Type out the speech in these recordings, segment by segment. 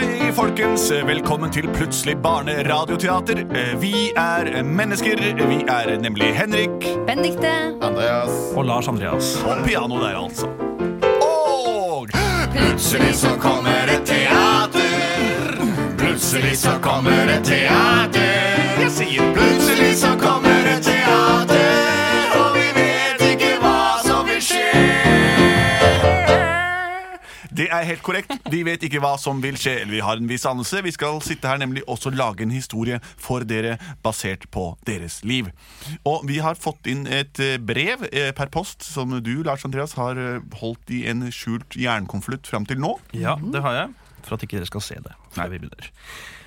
Hei, folkens. Velkommen til Plutselig barneradioteater. Vi er mennesker. Vi er nemlig Henrik. Benedikte. Andreas. Og Lars Andreas. Og piano der, altså. Og Plutselig så kommer et teater. Plutselig så kommer et teater. jeg sier Plutselig så kommer Det er helt korrekt. Vi vet ikke hva som vil skje, eller vi har en viss anelse. Vi skal sitte her nemlig også lage en historie for dere basert på deres liv. Og vi har fått inn et eh, brev eh, per post som du, Lars Andreas, har eh, holdt i en skjult jernkonvolutt fram til nå. Ja, det har jeg. For at ikke dere skal se det. Nei, vi begynner.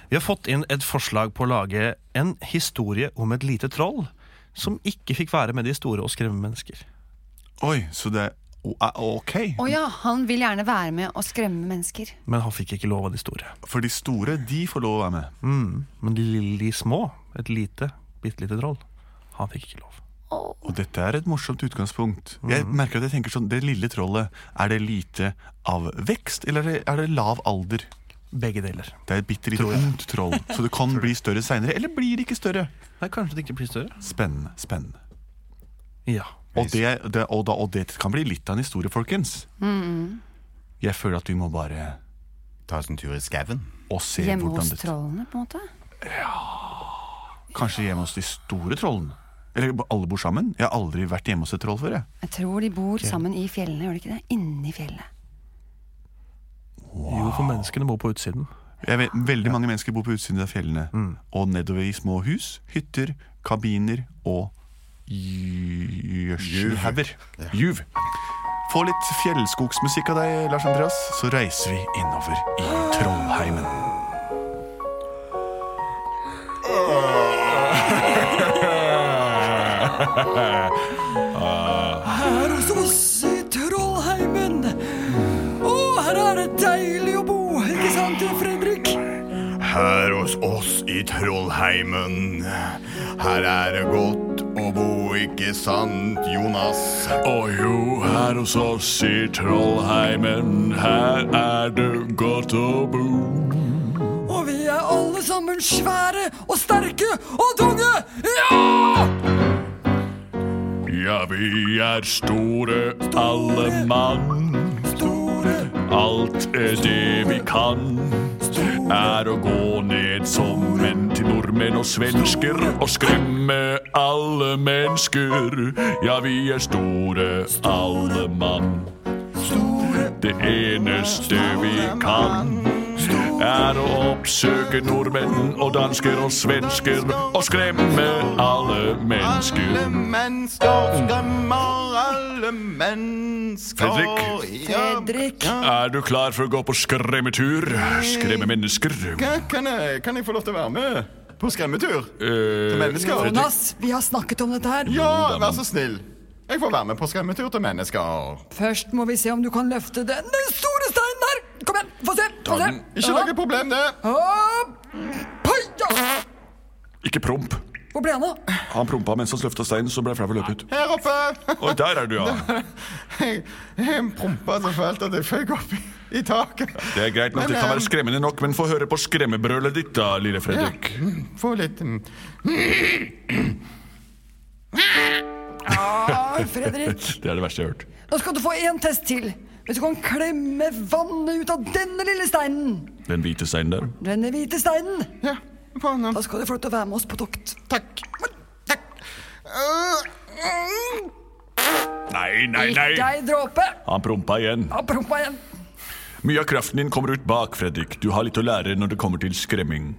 Vi har fått inn et forslag på å lage en historie om et lite troll som ikke fikk være med de store og skremme mennesker. Oi, så det er er ok. Å ja, han vil gjerne være med og skremme mennesker. Men han fikk ikke lov av de store. For de store, de får lov å være med. Mm. Men de, de små, et lite, bitte lite troll, han fikk ikke lov. Og dette er et morsomt utgangspunkt. Jeg merker at jeg tenker sånn, Det lille trollet, er det lite av vekst, eller er det, er det lav alder? Begge deler. Det er et bitte lite ungt troll, så det kan bli større seinere. Eller blir det ikke større? Nei, kanskje det ikke blir større? Spennende. spennende. Ja. Og det, det, og, da, og det kan bli litt av en historie, folkens. Jeg føler at vi må bare Ta oss en tur i skauen. Hjemme hos det trollene, på en måte. Kanskje hjemme hos de store trollene. Eller alle bor sammen. Jeg har aldri vært hjemme hos et troll før. jeg. Jeg tror de bor sammen i fjellene, gjør de ikke det? Inni fjellet. Jo, for menneskene bor på utsiden. Jeg vet, veldig mange mennesker bor på utsiden av fjellene. Og nedover i små hus, hytter, kabiner og gjødselhauger. Juv. Få litt fjellskogsmusikk av deg, Lars Andreas, så reiser vi innover i Trollheimen. Her hos oss i Trollheimen. Å, her er det deilig å bo, ikke sant, Fredrik? Her hos oss i Trollheimen. Her er det godt å bo, ikke sant, Jonas? Å jo, her hos oss i Trollheimen, her er det godt å bo. Og vi er alle sammen svære og sterke og tunge. Ja! Ja, vi er store, alle mann. Store. Alt er det vi kan. Er å gå ned som en nordmenn og svensker og skremme alle mennesker. Ja, vi er store, alle mann. Det eneste vi kan, er å oppsøke nordmenn og dansker og svensker og skremme alle mennesker. Alle mennesker skremmer alle mennesker. Fredrik. Fredrik. Er du klar for å gå på skremmetur? Skremme mennesker? Kan, kan, jeg, kan jeg få lov til å være med på skremmetur? Eh, Til mennesker? Jonas, vi har snakket om dette her. Ja, vær så snill. Jeg får være med på skremmetur til mennesker. Først må vi se om du kan løfte den store steinen der. Kom igjen, få se. Få se. Ikke noe problem, det. Ikke promp. Hvor ble han av? Han prompa mens han løfta steinen, så ble jeg flau og løp ut. Her oppe. Oi, der er du, ja. Jeg, jeg prompa så fælt at jeg føk opp i, i taket. Det er greit nok, det kan være skremmende nok, men få høre på skremmebrølet ditt, da, lille Fredrik. Få litt mm, Ah, Fredrik. Det er det verste jeg har hørt. Nå skal du få en test til. Hvis du kan klemme vannet ut av denne lille steinen. Den hvite steinen der. Denne hvite steinen. Ja, få den. Da skal du få lov til å være med oss på tokt. Takk. Takk. Mm. Nei, nei, Ikke nei! dråpe. Han prompa igjen. Han prompa igjen. Mye av kraften din kommer ut bak, Fredrik. Du har litt å lære når det kommer til skremming.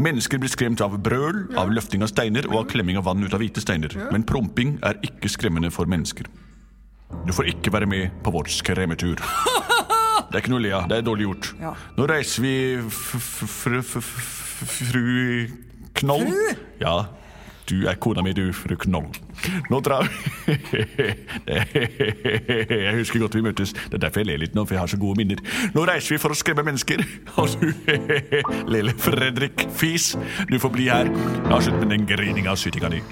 Mennesker blir skremt av brøl, av løfting av steiner og av klemming av vann ut av hvite steiner. Men promping er ikke skremmende for mennesker. Du får ikke være med på vår skremmetur. Det er ikke noe å le av. Det er dårlig gjort. Ja. Nå reiser vi fru Knoll. Fru? Ja. Du er kona mi, du, fru Knoll. Nå drar vi Jeg husker godt vi møttes. Det er derfor jeg ler litt nå, for jeg har så gode minner. Nå reiser vi for å skremme mennesker. Og lille Fredrik Fis, du får bli her. Avslutt slutt med den grininga og sytinga di.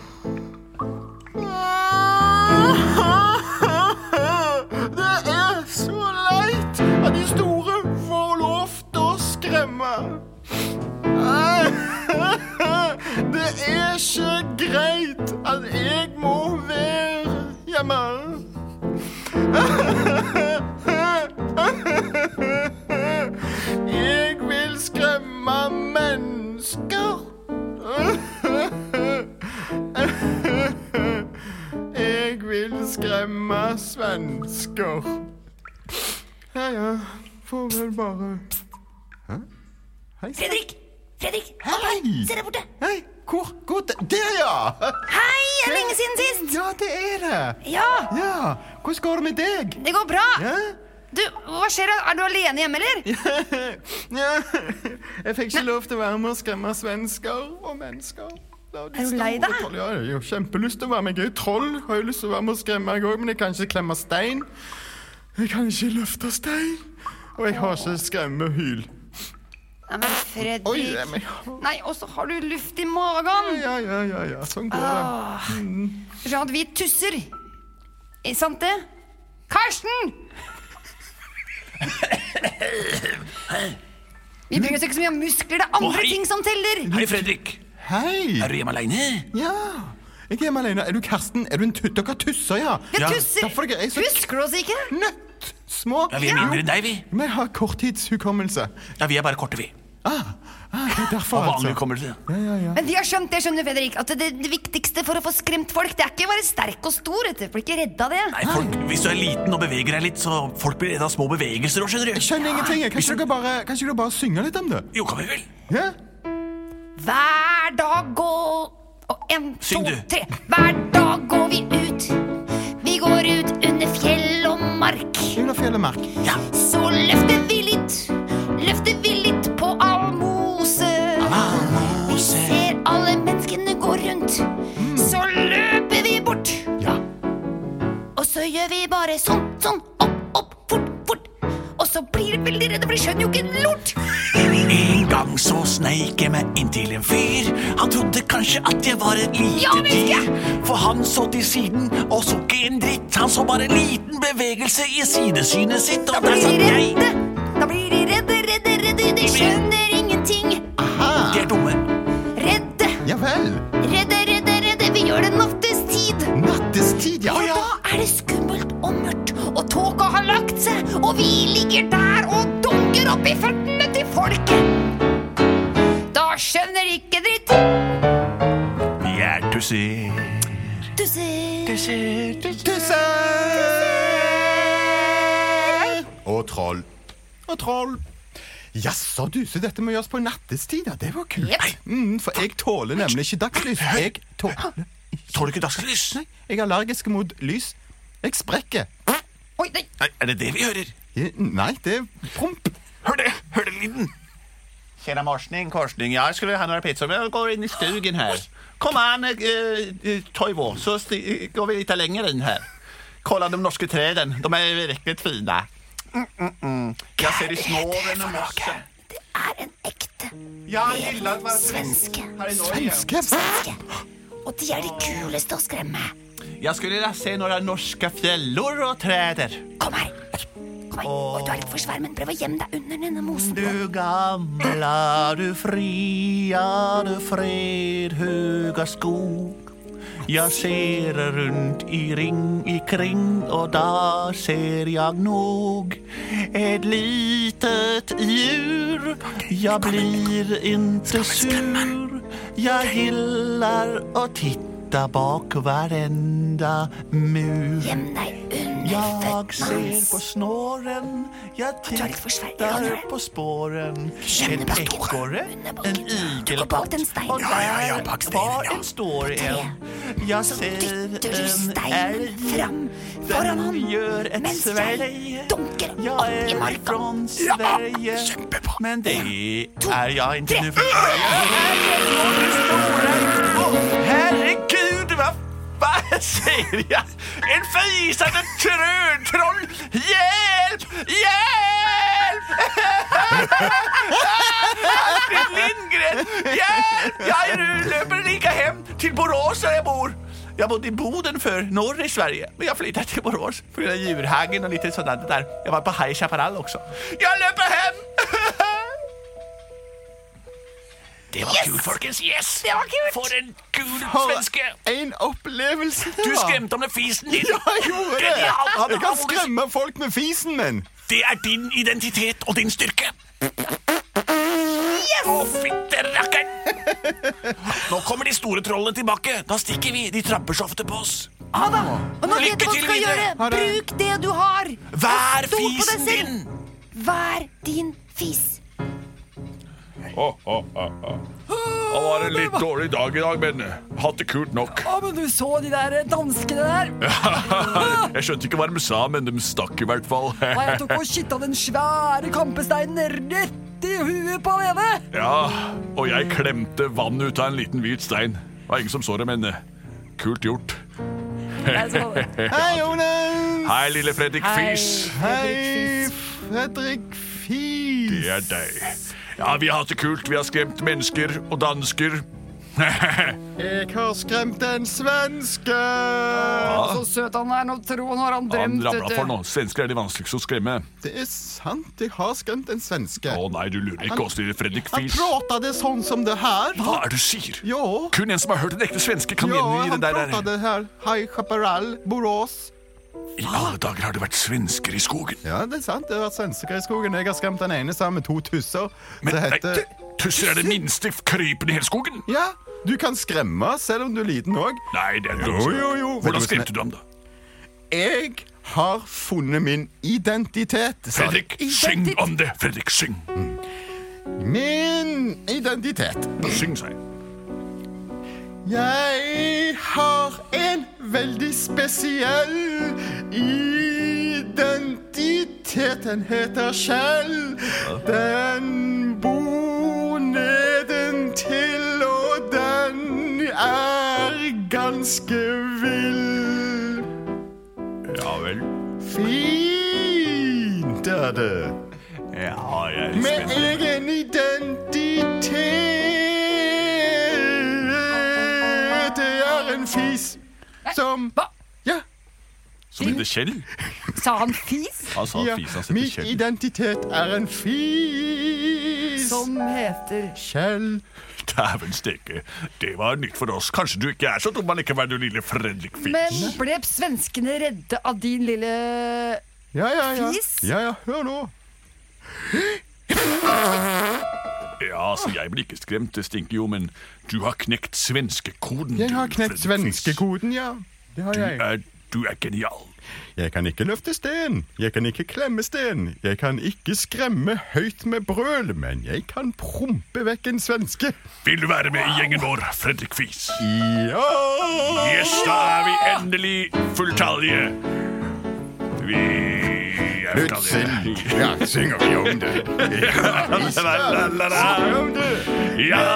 Skremme svensker. Ja, ja. Får vel bare Hæ? Hei. Fredrik! Fredrik! Hei! Se der borte! Hei, hvor? hvor der, ja! Hei! Det Er lenge siden sist? Ja, det er det. Ja, Ja, Hvordan går det med deg? det går bra. Ja? Du, hva skjer? Er du alene hjemme, eller? ja. Jeg fikk ikke lov til å være med og skremme svensker og mennesker. Er du lei deg? troll- Ja, jeg har kjempelyst til å være med. Jeg er troll. Har jo lyst til å være med og skremme, jeg òg, men jeg kan ikke klemme stein. Jeg kan ikke løfte stein. Og jeg har ikke skremmehyl. Nei, men Fredrik Oi, meg. Nei, og så har du luft i magen. Ja, ja, ja, ja. Sånn går det. Ah. Sånn at vi tusser. Er sant det? Karsten! Vi trenger ikke så mye muskler, det er andre ting som teller. Hei, Fredrik. Hei! Er du hjemme alene? Ja. Jeg er hjemme alene. Er du Karsten? Er du en tutt? Dere tusser, ja. Vi tusser. derfor er jeg så- Husker du oss ikke? Nøtt! Små. Ja, Vi er mindre enn deg, vi. Men jeg har korttidshukommelse. Ja, Vi er bare korte, vi. Ah, ah, det er derfor, Og vanlig altså. hukommelse. Ja, ja, ja. Men vi har skjønt det, skjønner Fredrik, at det, det viktigste for å få skremt folk, det er ikke å være sterk og stor. Du blir ikke redd av det. Nei, folk, Hvis du er liten og beveger deg litt, så folk blir redd av små bevegelser òg, skjønner Jeg du. skjønner ingenting. jeg. Kanskje dere bare, bare synger litt om det? Jo, kan vi vel? Ja? Hver dag går og En, to, du. tre. Hver dag går vi ut. Vi går ut under fjell og mark. Under fjellet Ja. Så løfter vi litt, løfter vi litt på almose. Vi ser alle menneskene gå rundt. Så løper vi bort. Ja. Og så gjør vi bare sånn, sånn, opp, så blir de veldig redde, for de skjønner jo ikke en lort. En gang så sneik jeg meg inntil en fyr. Han trodde kanskje at jeg var et lite dyr. For han så til siden og så ikke en dritt. Han så bare en liten bevegelse i sidesynet sitt, og der satt jeg. redde. Da blir de redde, redde, redde. De skjønner ingenting. Aha. De er dumme. Redde, Ja vel. redde, redde, redde. Vi gjør det nattestid. Nattestid, ja. Og ja. da er det skummelt og mørkt, har lagt seg, og vi ligger der og dunker opp i føttene til folket. Da skjønner ikke dritt. Vi er tusser. Tusser. Tusser. Tusser! Og troll. Og troll. Jaså, du, så dette må gjøres på nattestid, ja. Det var kult. Yep. Mm, for jeg tåler nemlig ikke dagslys. Jeg tåler Tåler du ikke dagslys? Nei, jeg er allergisk mot lys. Jeg sprekker. Oi, nei. Nei, Er det det vi hører? Eh, Nei, det er promp. Hør det! Hør den lyden! Tjena morsning, korsning. Jag skulle ha noen pizza Vi går inn i stugen her. Kom an, eh, Toivo, så sti- går vi litt lenger inn her. Kolla de norske trærne. de er virkelig fine. Mm, mm, mm. Jeg ser i snåren och mossen. Det er en ekte Ja, jag gillar att vara svenske. här i Norge. Svenske. Svenske. Og de er de kuleste å skremme. Jag skulle vilja se några norska fjällor och träder. Kom her. Kom her. Oi, du er litt for svær, men prøv å gjemme deg under denne mosen. Du gamla, du fria, du fredhöga skog? Jeg ser rundt i ring i kring og da ser jeg nog. Et litet djur. Jeg blir inte sur. Jag gillar att titta bak varenda mur Gjem deg under Jeg ser på snåren, jeg er litt for svær. Ja, det tittar er. på spåren. Et ekorre, en steinen. og der var en stor en. Jeg ser en elg. Den gjør et svelg. Jeg er fra Sverige, men det er jeg ikke. Herregud, sier jeg? En fisende trøntroll! Hjelp! Hjelp! Astrid Lindgren! Hjelp! Jeg løper like hjem til Borås der jeg bor. Jeg bodde i Boden før, norr i Sverige. Men jeg flyttet til Borås av djurhagen og litt sånt. Jeg var på High Chaparral også. Jeg løper Det var kult, folkens. Yes! Det var kult. For en kul For svenske. en opplevelse det var. Du skremte ham med fisen din. Ja, jeg gjorde det. Genialt. Han Jeg kan skremme folk med fisen min. Det er din identitet og din styrke. Yes! Å, fitte rakkeren! Nå kommer de store trollene tilbake. Da stikker vi. De trapper så ofte på oss. Ha det. Og nå vet du hva du skal gjøre. Bruk det du har. Vær fisen din. Vær din fis. Det var en litt dårlig dag i dag, men hatt det kult nok. Å, men du så de der danskene der? Jeg skjønte ikke hva de sa, men de stakk i hvert fall. Nei, jeg tok og kitta den svære kampesteinen rett i huet på han ene. Ja, og jeg klemte vann ut av en liten hvit stein. Det var ingen som så det, men eh, kult gjort. Hei, Jonas. Hei, lille Fredrik Fis. Hei, Fredrik Fis. Det er deg. Ja, vi har hatt det kult. Vi har skremt mennesker og dansker. Jeg har skremt en svenske. Så søt han er. Nå tror han har han Han drømt. rabla vet for noe. nå. Svensker er de vanskeligste å skremme. Det er sant, jeg har skremt en svenske. Å nei, du lurer ikke oss, lille Fredrik Han Fis. pratade sånn som det her. Hva er det du sier? Ja. Kun en som har hørt en ekte svenske, kan Ja, gjengi det der. pratade her. Hei, Chaparral, Borås. I alle dager har det vært svensker i skogen. Ja, det er sant. Det har vært svensker i skogen. Jeg har skremt den ene sammen med to tusser. Men det nei, heter det- tusser er det minste krypen i hele skogen. Ja, du kan skremme selv om du er liten òg. Nei, det er Jo, jo, jo. Hvordan skremte du ham, da? Jeg har funnet min identitet. Fredrik, identitet. Syng om det. Fredrik, syng. Min identitet. Syng, sa jeg. Jeg har en veldig spesiell identitet. Den heter skjell. Den bor nedentil, og den er ganske vill. Ja vel. Fint er det. Ja, jeg er Med egen identitet. Det er en fis som Hva? Heter Kjell. Sa han fis? Han sa ja. fis, han heter Min Kjell. identitet er en fis. Som heter Kjell. Dæven steke. Det var nytt for oss. Kanskje du ikke er så dum allikevel, du lille Fredrik Fis. Men ble svenskene redde av din lille Ja, ja, ja. Fis? Ja, ja, hør nå. Ja, altså, jeg blir ikke skremt, det stinker jo, men du har knekt svenskekoden. Jeg har knekt svenskekoden, ja. Det har Du jeg. er, du er genial. Jeg kan ikke løfte sten, jeg kan ikke klemme sten, jeg kan ikke skremme høyt med brøl, men jeg kan prompe vekk en svenske. Vil du være med i gjengen vår, Fredrik Fis? Ja! Yes, da er vi endelig fulltallige. Vi er Plutselig ja, synger vi om det. Ja, vi synger om det. Ja!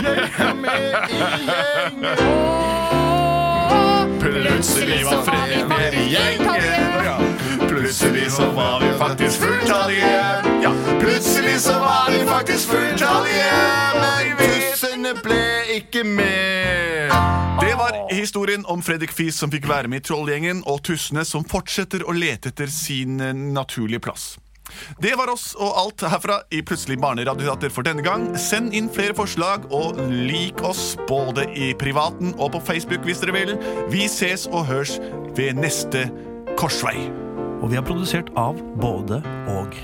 Jeg Er med i gjengen. Plutselig var Fredrik med i gjengen. Plutselig så var vi faktisk fulltallige. Ja, plutselig så var vi faktisk fulltallige. Men Tussene ble ikke med. Det var historien om Fredrik Fis som fikk være med i Trollgjengen, og tussene som fortsetter å lete etter sin eh, naturlige plass. Det var oss og alt herfra i Plutselig barneradioteater for denne gang. Send inn flere forslag, og lik oss både i privaten og på Facebook hvis dere vil. Vi ses og hørs ved neste korsvei. Og vi har produsert av både og.